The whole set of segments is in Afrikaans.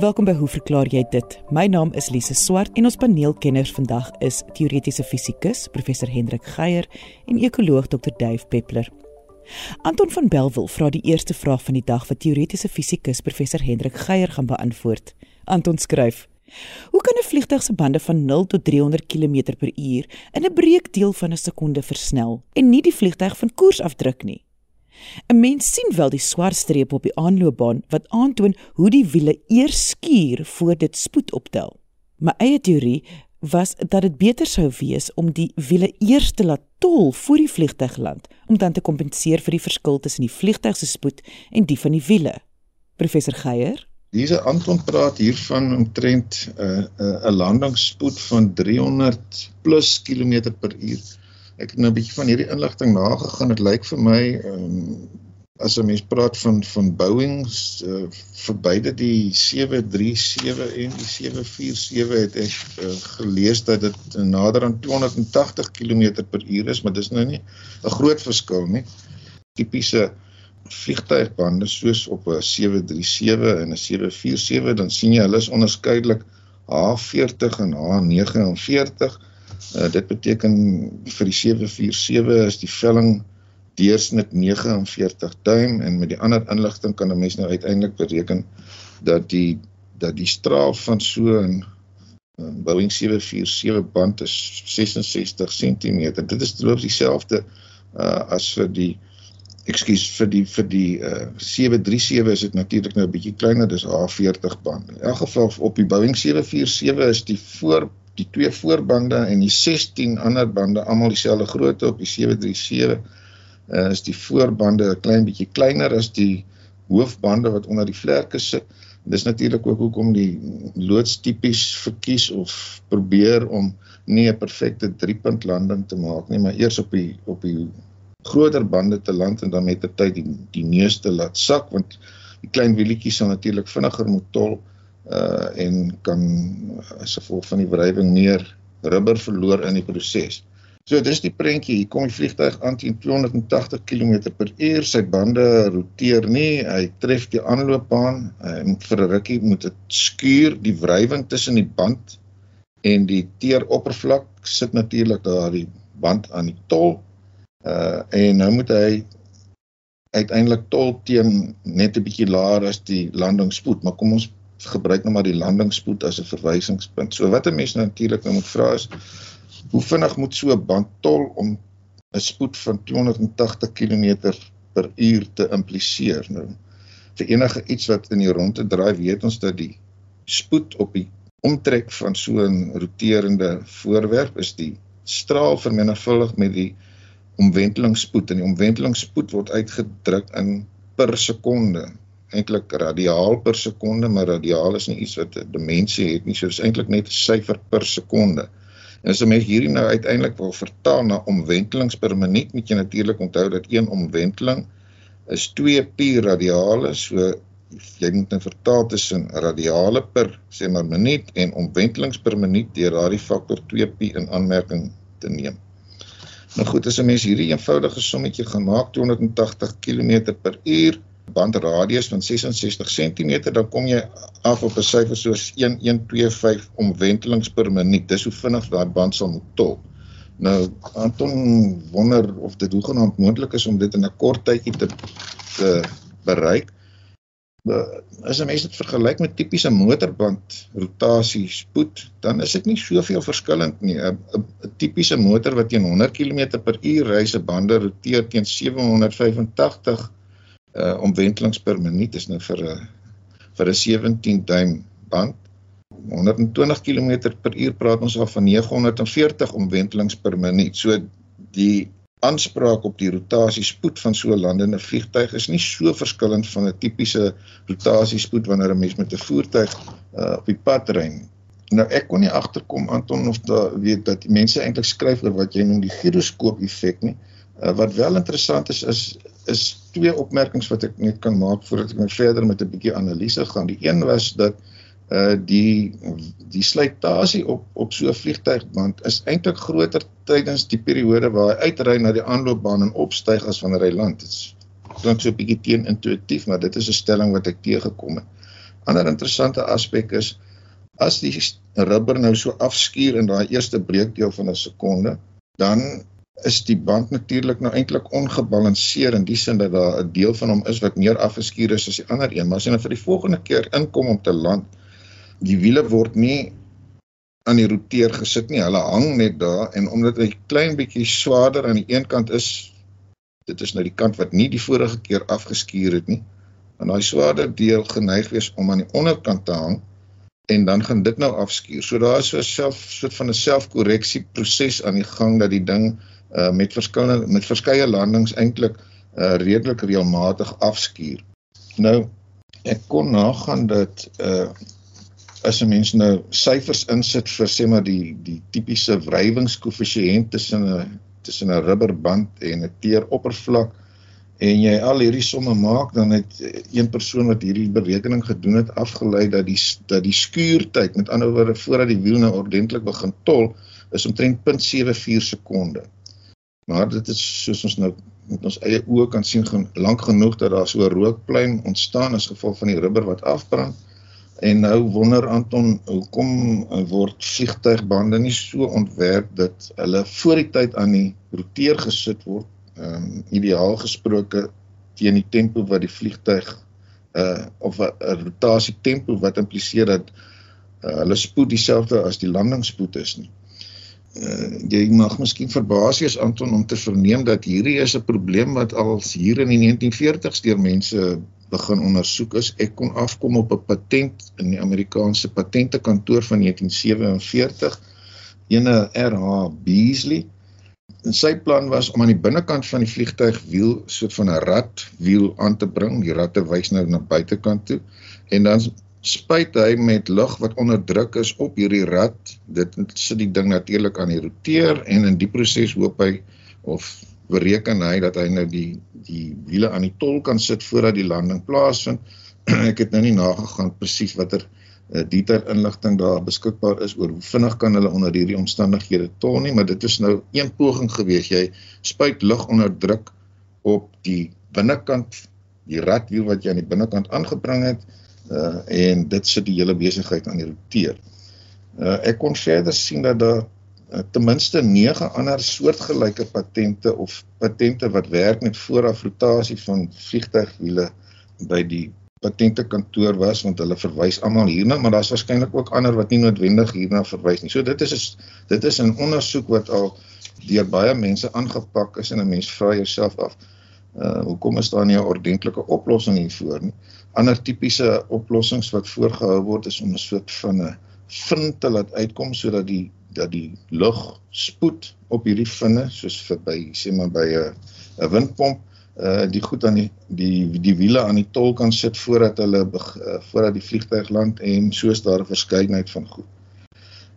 Welkom by Hoe verklaar jy dit? My naam is Lise Swart en ons paneelkenners vandag is teoretiese fisikus professor Hendrik Geier en ekoloog Dr Dave Peppler. Anton van Belwel vra die eerste vraag van die dag wat teoretiese fisikus professor Hendrik Geier gaan beantwoord. Anton skryf: Hoe kan 'n vliegtuig se bande van 0 tot 300 km/h in 'n breekdeel van 'n sekonde versnel en nie die vliegtuig van koers afdruk nie? 'n Mens sien wel die swart streep op die aanloopbaan wat aantoon hoe die wiele eers skuur voor dit spoed optel. My eie teorie was dat dit beter sou wees om die wiele eers te laat tol voor die vliegtuig land om dan te kompenseer vir die verskil tussen die vliegtuig se spoed en die van die wiele. Professor Geier Diese Anton praat hier van omtrent 'n uh, 'n uh, landingsspoed van 300 plus kilometer per uur ek het nou 'n bietjie van hierdie inligting nagegaan. Dit lyk vir my ehm um, as 'n mens praat van van Boeing uh, vir beide die 737 en die 747 het ek uh, gelees dat dit nader aan 280 km per uur is, maar dis nou nie 'n groot verskil nie. Tipiese vliegtuigbande soos op 'n 737 en 'n 747 dan sien jy hulle is onderskeidelik H40 en H49 Uh, dit beteken vir die 747 is die velling deursnit 49 duim en met die ander inligting kan 'n mens nou uiteindelik bereken dat die dat die straal van so 'n Boeing 747 band is 66 cm. Dit is loop dieselfde uh, as vir die ekskuus vir die vir die uh, 737 is dit natuurlik nou 'n bietjie kleiner, dis A40 band. In elk geval op die Boeing 747 is die voor die twee voorbande en die 16 ander bande almal dieselfde grootte op die 737 uh, eh, is die voorbande 'n klein bietjie kleiner as die hoofbande wat onder die vlerke sit. Dis natuurlik ook hoekom die loods tipies verkies of probeer om nie 'n perfekte driepunt landing te maak nie, maar eers op die op die groter bande te land en dan met die tyd die die neus te laat sak want die klein wielietjies sal natuurlik vinniger moet tol uh en kan as gevolg van die wrywing meer rubber verloor in die proses. So dis die prentjie. Hier kom die vliegtuig aan teen 280 km/h. Sy bande roteer nie. Hy tref die aanloopbaan en vir 'n rukkie moet dit skuur. Die wrywing tussen die band en die teeroppervlak sit natuurlik daar die band aan die tol. Uh en nou moet hy uiteindelik tol teen net 'n bietjie laer as die landingsspoed, maar kom ons gebruik nou maar die landingsspoed as 'n verwysingspunt. So wat 'n mens natuurlik nou moet vra is hoe vinnig moet so 'n band tol om 'n spoed van 280 km per uur te impliseer nou. Vir enige iets wat in die rondte draai, weet ons dat die spoed op die omtrek van so 'n roterende voorwerp is die straal vermenigvuldig met die omwentelingsspoed en die omwentelingsspoed word uitgedruk in per sekonde eintlik radiaal per sekonde, maar radiaal is nie iets wat 'n dimensie het nie, so dis eintlik net 'n syfer per sekonde. En as jy mens hierdie nou uiteindelik wil vertaal na omwentelings per minuut, moet jy natuurlik onthou dat een omwenteling is 2 pi radiale, so jy moet nou vertaal tussen radiale per sê maar minuut en omwentelings per minuut deur daardie faktor 2 pi in aanmerking te neem. Nou goed, as 'n mens hierdie eenvoudige sommetjie gaan maak 280 km per uur bandradius van 66 cm, dan kom jy af op 'n syfer soos 1125 omwentelings per minuut. Dis hoe vinnig daai band sal moet tol. Nou Anton wonder of dit hoegenaamd moontlik is om dit in 'n kort tydjie te te bereik. As 'n mens dit vergelyk met tipiese motorband rotasie spoed, dan is dit nie soveel verskillend nie. 'n Tipiese motor wat teen 100 km/h ry se bande roteer teen 785 uh omwentelings per minuut is nou vir 'n vir 'n 17 duim band 120 km per uur praat ons al van 940 omwentelings per minuut. So die aanspraak op die rotasiespoed van so 'n landende vliegtuig is nie so verskillend van 'n tipiese rotasiespoed wanneer 'n mens met 'n voertuig uh, op die pad ry nie. Nou ek kon nie agterkom Anton of da weet dat mense eintlik skryf oor wat jy noem die gyroskoop effek nie. Uh, wat wel interessant is is is twee opmerkings wat ek net kan maak voordat ek nou verder met 'n bietjie analise gaan. Die een was dat uh die die slytasie op op so 'n vliegtuigband is eintlik groter tydens die periode waar hy uitry na die aanloopbaan en opstyg as wanneer hy land. Dit klink so 'n bietjie teenintuïtief, maar dit is 'n stelling wat ek teëgekom het. Ander interessante aspek is as die rubber nou so afskuur in daai eerste breekdeel van 'n sekonde, dan is die band natuurlik nou eintlik ongebalanseer in die sin dat daar 'n deel van hom is wat meer afgeskuur is as die ander een, maar as jy nou vir die volgende keer inkom om te land, die wiele word nie aan die roteer gesit nie. Hulle hang net daar en omdat hy klein bietjie swaarder aan die een kant is, dit is nou die kant wat nie die vorige keer afgeskuur het nie. En daai swaarder deel geneig wees om aan die onderkant te hang en dan gaan dit nou afskuur. So daar is so 'n self soort van 'n selfkorreksie proses aan die gang dat die ding uh met verskillende met verskeie landings eintlik uh redelik reëlmatig afskuur. Nou ek kon nagaan dat uh as 'n mens nou syfers insit vir sê maar die die tipiese wrywingskoëffisiënt tussen 'n tussen 'n rubberband en 'n teeroppervlak en jy al hierdie somme maak dan het een persoon wat hierdie berekening gedoen het afgelei dat die dat die skuurtyd met ander woorde voordat die wiel nou ordentlik begin tol is omtrent 0.74 sekonde. Maar dit is soos ons nou met ons eie oë kan sien lank genoeg dat daar so 'n rookpluim ontstaan as gevolg van die rubber wat afbrand. En nou wonder Anton, hoekom word vliegtuigbande nie so ontwerp dat hulle voor die tyd aan die roteer gesit word, ehm um, ideaal gesproke teen die tempo wat die vliegtuig uh of 'n rotasie tempo wat impliseer dat uh, hulle spoed dieselfde as die landingsspoed is nie. Uh, jy mag miskien verbaas wees Anton om te verneem dat hierdie is 'n probleem wat al hier in die 1940s deur mense begin ondersoek is. Ek kon afkom op 'n patent in die Amerikaanse patentekantoor van 1947, ene RH Beasley. En sy plan was om aan die binnekant van die vliegtuigwiel soort van 'n ratwiel aan te bring. Die ratte wys nou na buitekant toe en dan spuit hy met lug wat onderdruk is op hierdie rat. Dit sit die ding natuurlik aan die roteer en in die proses hoop hy of bereken hy dat hy nou die die wiele aan die tol kan sit voordat die landing plaasvind. ek het nou nie nagegaan presies watter uh, detail inligting daar beskikbaar is oor hoe vinnig kan hulle onder hierdie omstandighede tol nie, maar dit is nou een poging gewees. Jy spuit lug onder druk op die binnekant die ratwiel wat jy aan die binnekant aangebring het uh, en dit sit die hele besigheid aan die roteer. Uh, ek kon verder sien dat daar Eh, ten minste 9 ander soortgelyke patente of patente wat werk met voorafrotasie van vliegtuigwiele by die patentekantoor was want hulle verwys almal hierna maar daar's waarskynlik ook ander wat nie noodwendig hierna verwys nie. So dit is dit is 'n ondersoek wat al deur baie mense aangepak is en 'n mens vra jouself af uh hoekom is daar nie 'n ordentlike oplossing hiervoor nie? Ander tipiese oplossings wat voorgehou word is om 'n soort van 'n vind te laat uitkom sodat die dat die lug spoed op hierdie vinne soos vir by sê maar by 'n 'n windpomp uh die goed aan die die die wiele aan die tol kan sit voordat hulle uh, voordat die vliegtuig land en soos daar 'n verskeidenheid van goed.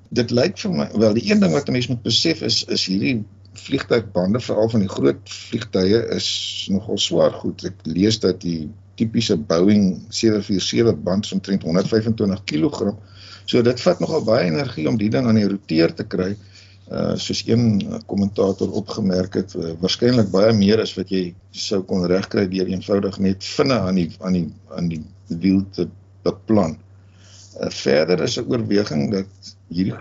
Dit lyk vir my wel die een ding wat mense moet besef is is hierdie vliegtuigbande veral van die groot vliegtye is nogal swaar goed. Ek lees dat die tipiese Boeing 747 band omtrent 125 kg So dit vat nogal baie energie om die ding aan die roteer te kry. Uh soos een kommentator opgemerk het, uh, waarskynlik baie meer as wat jy sou kon regkry deur eenvoudig net vinne aan die aan die aan die wiel te beplan. Uh verder is 'n oorweging dat hierdie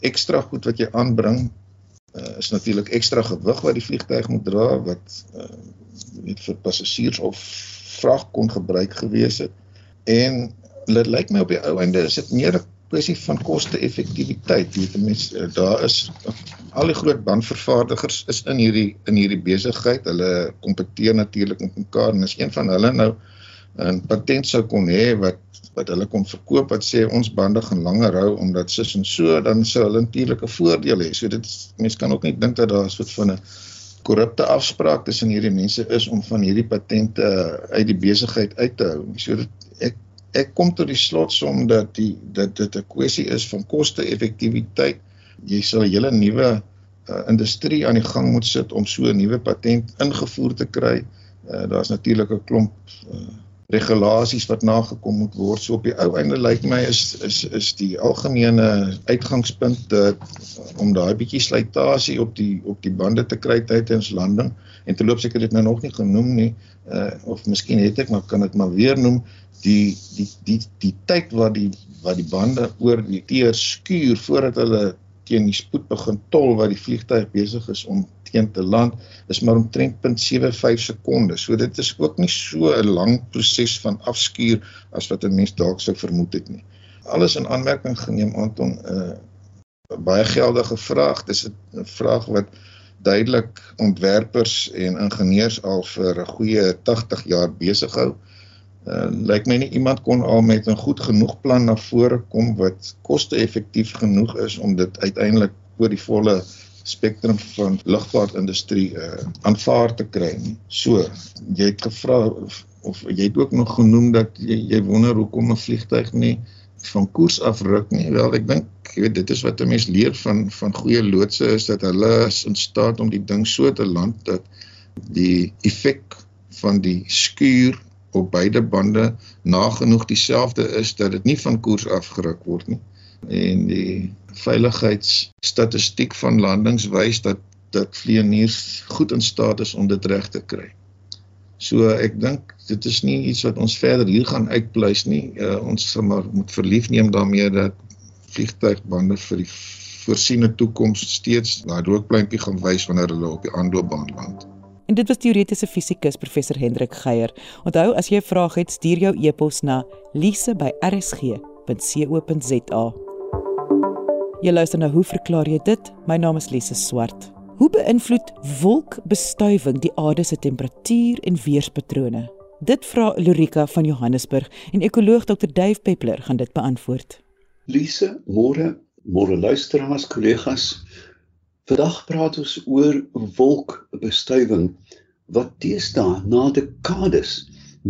ekstra goed wat jy aanbring uh is natuurlik ekstra gewig wat die vliegtuig moet dra wat uh net vir passasiers of vrag kon gebruik gewees het. En dit lyk my op die ou einde is dit meer 'n kwessie van koste-effektiwiteit. Jy mense eh, daar is al die groot bandvervaardigers is in hierdie in hierdie besigheid. Hulle kompeteer natuurlik met mekaar en as een van hulle nou 'n patent sou kon hê wat wat hulle kon verkoop wat sê ons bande gaan langer hou omdat sis en so dan sou hulle natuurlik 'n voordeel hê. So dit mense kan ook nie dink dat daar 'n soort van 'n korrupte afspraak tussen hierdie mense is om van hierdie patente uit die besigheid uit te hou. So dit ek ek kom tot die slotsom dat die dat dit 'n kwessie is van koste-effektiwiteit. Jy sal 'n hele nuwe uh, industrie aan die gang moet sit om so 'n nuwe patent ingevoer te kry. Uh, Daar's natuurlik 'n klomp uh, regulasies wat nagekom moet word. So op die ou einde lyk my is is is die algemene uitgangspunt dat uh, om daai bietjie slytasie op die op die bande te kry tydens landing En terloops ek het dit nou nog nie genoem nie, uh of miskien het ek maar kan ek maar weer noem die die die die tyd wat die wat die bande oor die teer skuur voordat hulle teen die spoed begin tol wat die vliegtuig besig is om teen te land is maar omtrent 0.75 sekondes. So dit is ook nie so 'n lang proses van afskuur as wat 'n mens dalk sou vermoed het nie. Alles in aanmerking geneem Anton 'n uh, baie geldige vraag. Dis 'n vraag wat duidelik ontwerpers en ingenieurs al vir 'n goeie 80 jaar besig hou. Uh, lyk my nie iemand kon al met 'n goed genoeg plan na vore kom wat koste-effektief genoeg is om dit uiteindelik oor die volle spektrum van lugvaartindustrie uh aanvaar te kry nie. So, jy het gevra of, of jy het ook nog genoem dat jy, jy wonder hoekom 'n vliegtyg nie van koers afruk nie. Wel, ek dink jy weet dit is wat 'n mens leer van van goeie loodse is dat hulle is in staat om die ding so te land dat die effek van die skuur op beide bande nagenoeg dieselfde is dat dit nie van koers afgeruk word nie. En die veiligheidsstatistiek van landings wys dat dat vlieëniers goed in staat is om dit reg te kry. So ek dink dit is nie iets wat ons verder hier gaan uitpleis nie. Uh, ons sal maar moet verlief neem daarmee dat vliegtuigbande vir die voorsiene toekoms steeds daai rookpleintjie gaan wys wanneer hulle op die aanloopbaan land. En dit was teoretiese fisikus professor Hendrik Geier. Onthou as jy 'n vraag het, stuur jou e-pos na lise@rsg.co.za. Jy luister na hoe verklaar jy dit? My naam is Lise Swart. Hoe beïnvloed wolkbestuiving die aarde se temperatuur en weerspatrone? Dit vra Lorika van Johannesburg en ekoloog Dr. Dave Peppler gaan dit beantwoord. Lise, môre, môre luisteraars, kollegas. Vandag praat ons oor wolkbestuiving wat teesdae na dekades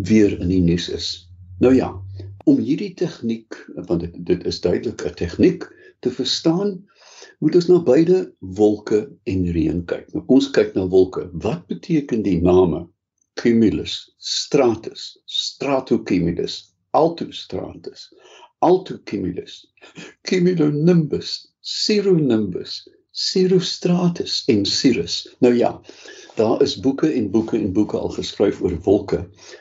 weer in die nuus is. Nou ja, om hierdie tegniek, want dit dit is duidelik 'n tegniek te verstaan, moet ons na beide wolke en reën kyk. Nou ons kyk na wolke. Wat beteken die name? Cumulus, stratus, stratocumulus, altostratus, altocumulus, cumulonimbus, cirronimbus, Cirrostratus en Cirrus. Nou ja, daar is boeke en boeke en boeke al geskryf oor wolke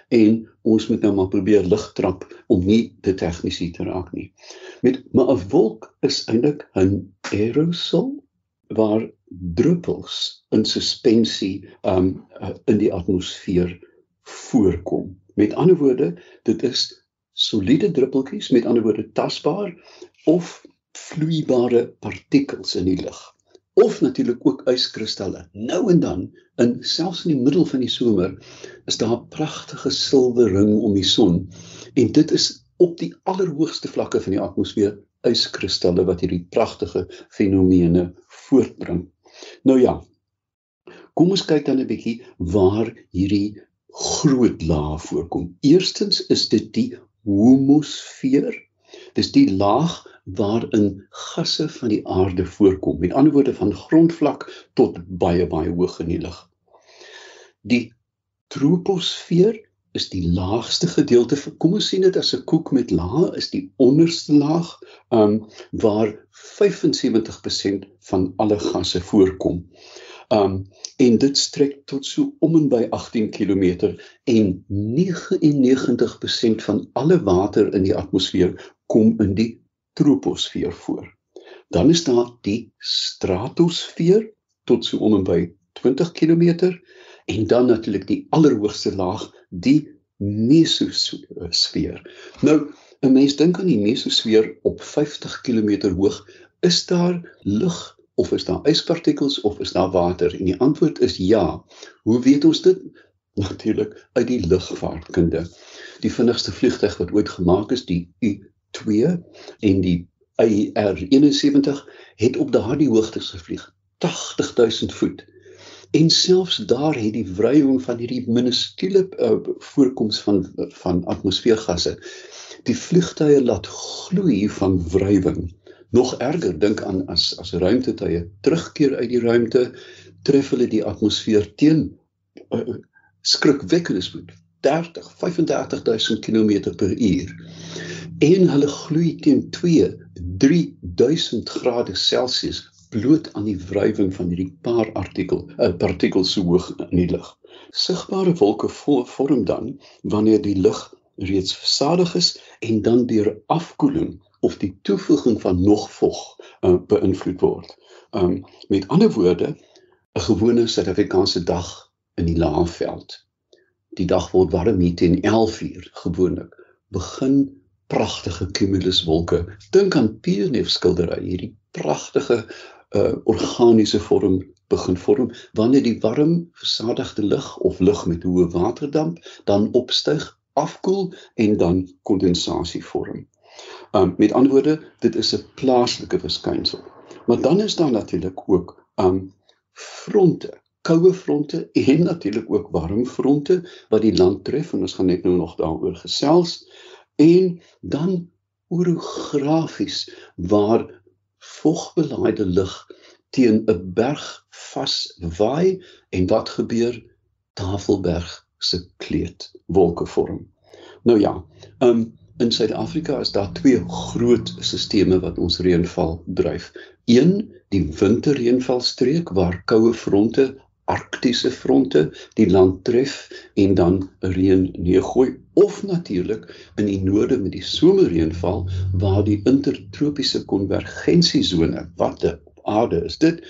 en ons moet nou maar probeer lig trap om nie te tegnies te raak nie. Met maar 'n wolk is eintlik 'n aerosol waar druppels in suspensie um in die atmosfeer voorkom. Met ander woorde, dit is soliede druppeltjies, met ander woorde tasbaar of vloeibare partikels in die lug of natuurlik ook yskristalle. Nou en dan, in selfs in die middel van die somer, is daar 'n pragtige silwer ring om die son en dit is op die allerhoogste vlakke van die atmosfeer yskristalle wat hierdie pragtige fenomene voortbring. Nou ja. Kom ons kyk dan 'n bietjie waar hierdie groot laag voorkom. Eerstens is dit die homosfeer. Dis die laag waarin gasse van die aarde voorkom. Met ander woorde van grondvlak tot baie baie hoog in die lug. Die troposfeer is die laagste gedeelte. Kom ons sien dit as 'n koek met laag is die onderste laag, um waar 75% van alle gasse voorkom. Um en dit strek tot so om en by 18 km en 99% van alle water in die atmosfeer kom in die troposfeer voor. Dan is daar die stratosfeer tot so om en by 20 km en dan natuurlik die allerhoogste laag, die mesosfeer. Nou, 'n mens dink aan die mesosfeer op 50 km hoog, is daar lug of is daar yspartikels of is daar water? En die antwoord is ja. Hoe weet ons dit? Natuurlik uit die lugvaartkunde. Die vinnigste vliegtuig wat ooit gemaak is, die U 2 en die IR71 het op daardie hoogtes gevlieg 80000 voet en selfs daar het die wrywing van hierdie minuskule uh, voorkoms van van atmosfeergasse die vliegtye laat gloei van wrywing nog erger dink aan as as ruimtetuie terugkeer uit die ruimte tref hulle die atmosfeer teen uh, skrikwekkende spoed 30 35000 km per uur en hulle gloei teen 2 3000 grade Celsius bloot aan die wrywing van hierdie paar artikel uh, partikels so hoog in die lug. Sigbare wolke vorm dan wanneer die lug reeds versadig is en dan deur afkoeling of die toevoeging van nog vog uh, beïnvloed word. Um met ander woorde, 'n gewone Suid-Afrikaanse dag in die Laagveld. Die dag word warm hier teen 11:00 gewoonlik. Begin pragtige cumuluswolke. Dink aan Pierneef skildery, hierdie pragtige uh organiese vorm begin vorm wanneer die warm versadigde lug of lug met hoë waterdamp dan opstyg, afkoel en dan kondensasie vorm. Um met ander woorde, dit is 'n plaaslike verskynsel. Maar dan is daar natuurlik ook um fronte, koue fronte en natuurlik ook warm fronte wat die land tref en ons gaan net nou nog daaroor gesels en dan orografies waar vogbelaaide lug teen 'n berg vaswaai en wat gebeur Tafelberg se kleed wolke vorm. Nou ja, um in Suid-Afrika is daar twee groot sisteme wat ons reënval dryf. Een, die winterreënvalstreek waar koue fronte arktiese fronte die land tref en dan reën neergooi of natuurlik in die noorde met die somerreënval waar die intertropiese konvergensiesone wat op aarde is dit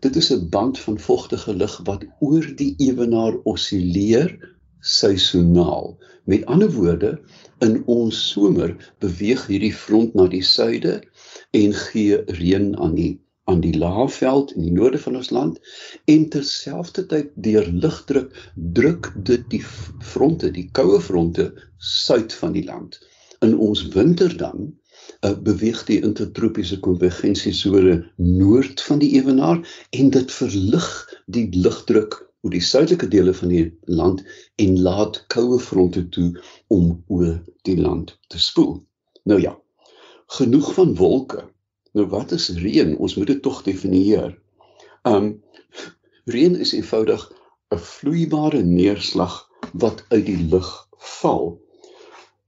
dit is 'n band van vogtige lug wat oor die ewenaar osilleer seisoonaal met ander woorde in ons somer beweeg hierdie front na die suide en gee reën aan die aan die laafveld in die noorde van ons land en terselfdertyd deur lugdruk druk dit die fronte, die koue fronte suid van die land. In ons winter dan uh, beweeg die intertropiese konvergensiesone noord van die ewenaar en dit verlig die lugdruk oor die suidelike dele van die land en laat koue fronte toe om oor die land te spoel. Nou ja, genoeg van wolke. Nou wat is reën? Ons moet dit tog definieer. Um reën is eenvoudig 'n vloeibare neerslag wat uit die lug val.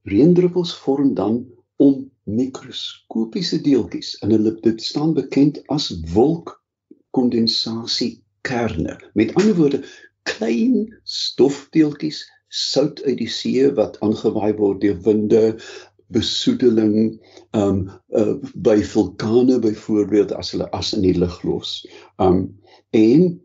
Reendruppels vorm dan om mikroskopiese deeltjies en hulle dit staan bekend as wolkkondensasiekerne. Met ander woorde, klein stofdeeltjies sout uit die see wat aangewaai word deur winde, besoedeling um uh, by vulkane byvoorbeeld as hulle as in die lug los. Um en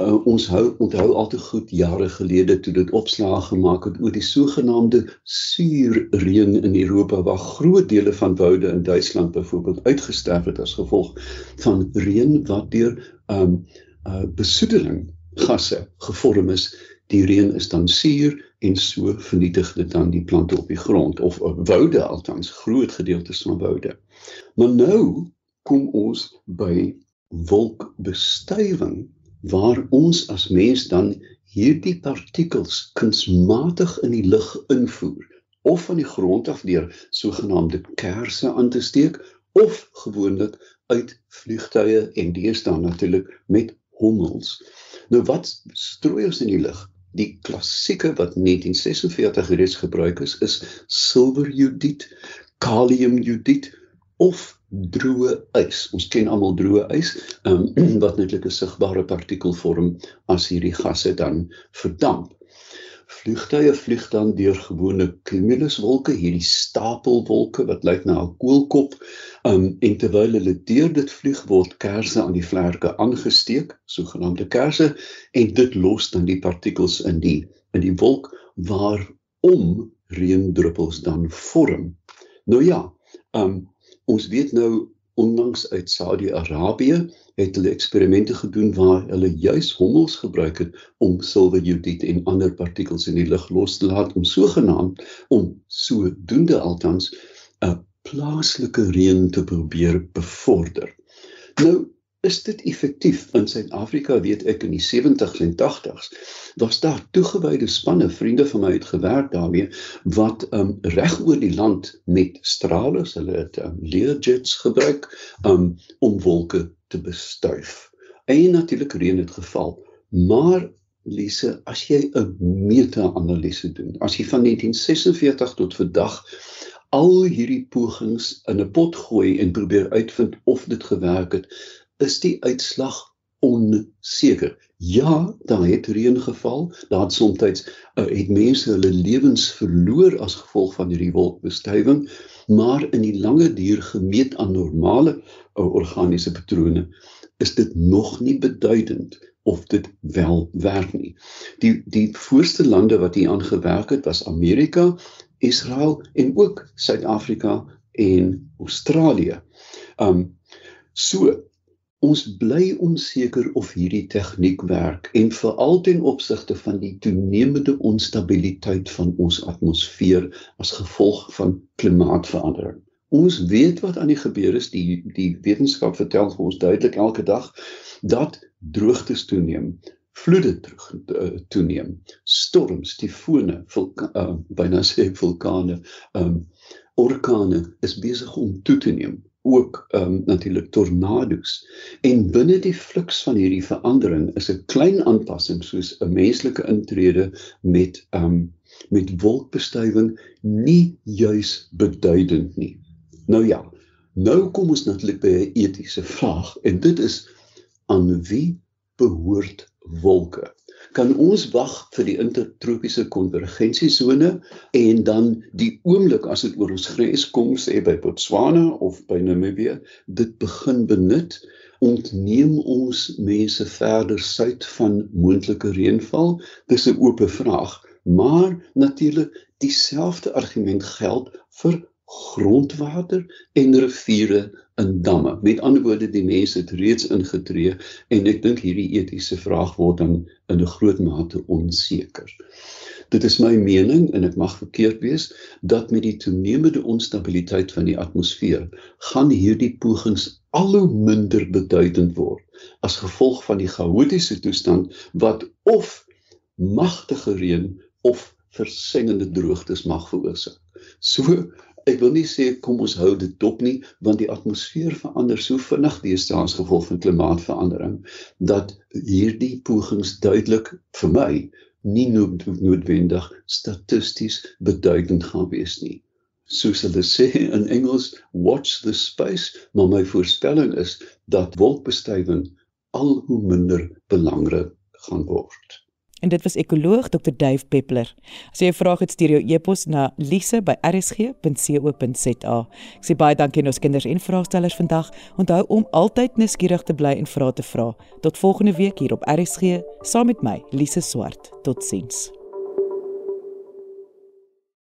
uh, ons hou onthou al te goed jare gelede toe dit opslae gemaak het oor die sogenaamde suurreën in Europa waar groot dele van woude in Duitsland byvoorbeeld uitgesterf het as gevolg van reën wat deur um uh, besoedeling gasse gevorm is. Die reën is dan suur en so vernietig dit dan die plante op die grond of woude althans groot gedeeltes van woude. Maar nou kom ons by wolkbestuiving waar ons as mens dan hierdie partikels kunsmatig in die lug invoer of van die grond af deur sogenaamde kersse aan te steek of gewoonlik uit vliegtye en deesdae natuurlik met hommels. Nou wat strooi ons in die lug? Die klassieke wat 1946 reeds gebruik is, is silverjodied, kaliumjodied of droë ys. Ons ken almal droë ys, um, wat netlik 'n sigbare partikel vorm as hierdie gasse dan verdamp. Vliegtuie vlieg dan deur gewone cumuluswolke, hierdie stapelwolke wat lyk na 'n koelkop. Um en terwyl hulle deur dit vlieg word kersse aan die vlerke aangesteek, sogenaamde kersse, en dit los dan die partikels in die in die wolk waarom reendruppels dan vorm. Nou ja, um ons weet nou onlangs uit Saudi-Arabië het hulle eksperimente gedoen waar hulle juis hommels gebruik het om silverjodied en ander partikels in die lug los te laat om sogenaamd om sodoende althans 'n plaaslike reën te probeer bevorder. Nou is dit effektief in Suid-Afrika weet ek in die 70s en 80s was daar toegewyde spanne vriende van my het gewerk daarmee wat um, reg oor die land met stralers hulle het um, learjets gebruik um, om wolke te bestuif. En natuurlik reën het geval. Maar Lise, as jy 'n meta-analise doen, as jy van 1946 tot vandag al hierdie pogings in 'n pot gooi en probeer uitvind of dit gewerk het, is die uitslag onseker. Ja, daar het reën geval. Daar het soms uh, het mense hulle lewens verloor as gevolg van hierdie wolkbestuiving, maar in die lange duur gemeet aan normale uh, organiese patrone is dit nog nie beduidend of dit wel werk nie. Die die voorste lande wat hier aangewerk het was Amerika, Israel en ook Suid-Afrika en Australië. Um so ons bly onseker of hierdie tegniek werk en veral ten opsigte van die toenemende onstabiliteit van ons atmosfeer as gevolg van klimaatsverandering. Ons weet wat aan die gebeur is, die die wetenskap vertel ons duidelik elke dag dat droogtes toeneem, vloede uh, toeneem, storms, tifone, vulka, uh, byna sê vulkane, um orkane is besig om toe te neem ook ehm um, natuurlik tornado's. En binne die fluks van hierdie verandering is 'n klein aanpassing soos 'n menslike intrede met ehm um, met wolkbestuiving nie juis beduidend nie. Nou ja, nou kom ons natuurlik by 'n etiese vraag en dit is aan wie behoort wolke? Kan ons wag vir die intertropiese konvergensiesone en dan die oomblik as dit oor ons grens kom sê by Botswana of by Namibië dit begin benut ontneem ons mense verder suid van moontlike reënval? Dis 'n oop vraag maar natuurlik dieselfde argument geld vir grondwater en riviere in damme. Met ander woorde, die mense het reeds ingetree en ek dink hierdie etiese vraag word dan in 'n groot mate onseker. Dit is my mening en ek mag verkeerd wees dat met die toenemende onstabiliteit van die atmosfeer gaan hierdie pogings al hoe minder beduidend word as gevolg van die chaotiese toestand wat of magtige reën of versengende droogtes mag veroorsaak. So ek wil nie sê kom ons hou dit dop nie want die atmosfeer verander so vinnig deesdae as gevolg van klimaatsverandering dat hierdie pogings duidelik vir my nie noodwendig statisties beduidend gaan wees nie. Soos hulle sê in Engels, watch the space, maar my voorspelling is dat wolkbestuiving al hoe minder belangrik gaan word. En dit was ekoloog Dr Dave Peppler. As jy 'n vraag het, stuur jou e-pos na lise@rsg.co.za. Ek sê baie dankie aan ons kinders en vraagstellers vandag. Onthou om altyd nuuskierig te bly en vrae te vra. Tot volgende week hier op RSG saam met my, Lise Swart. Totsiens.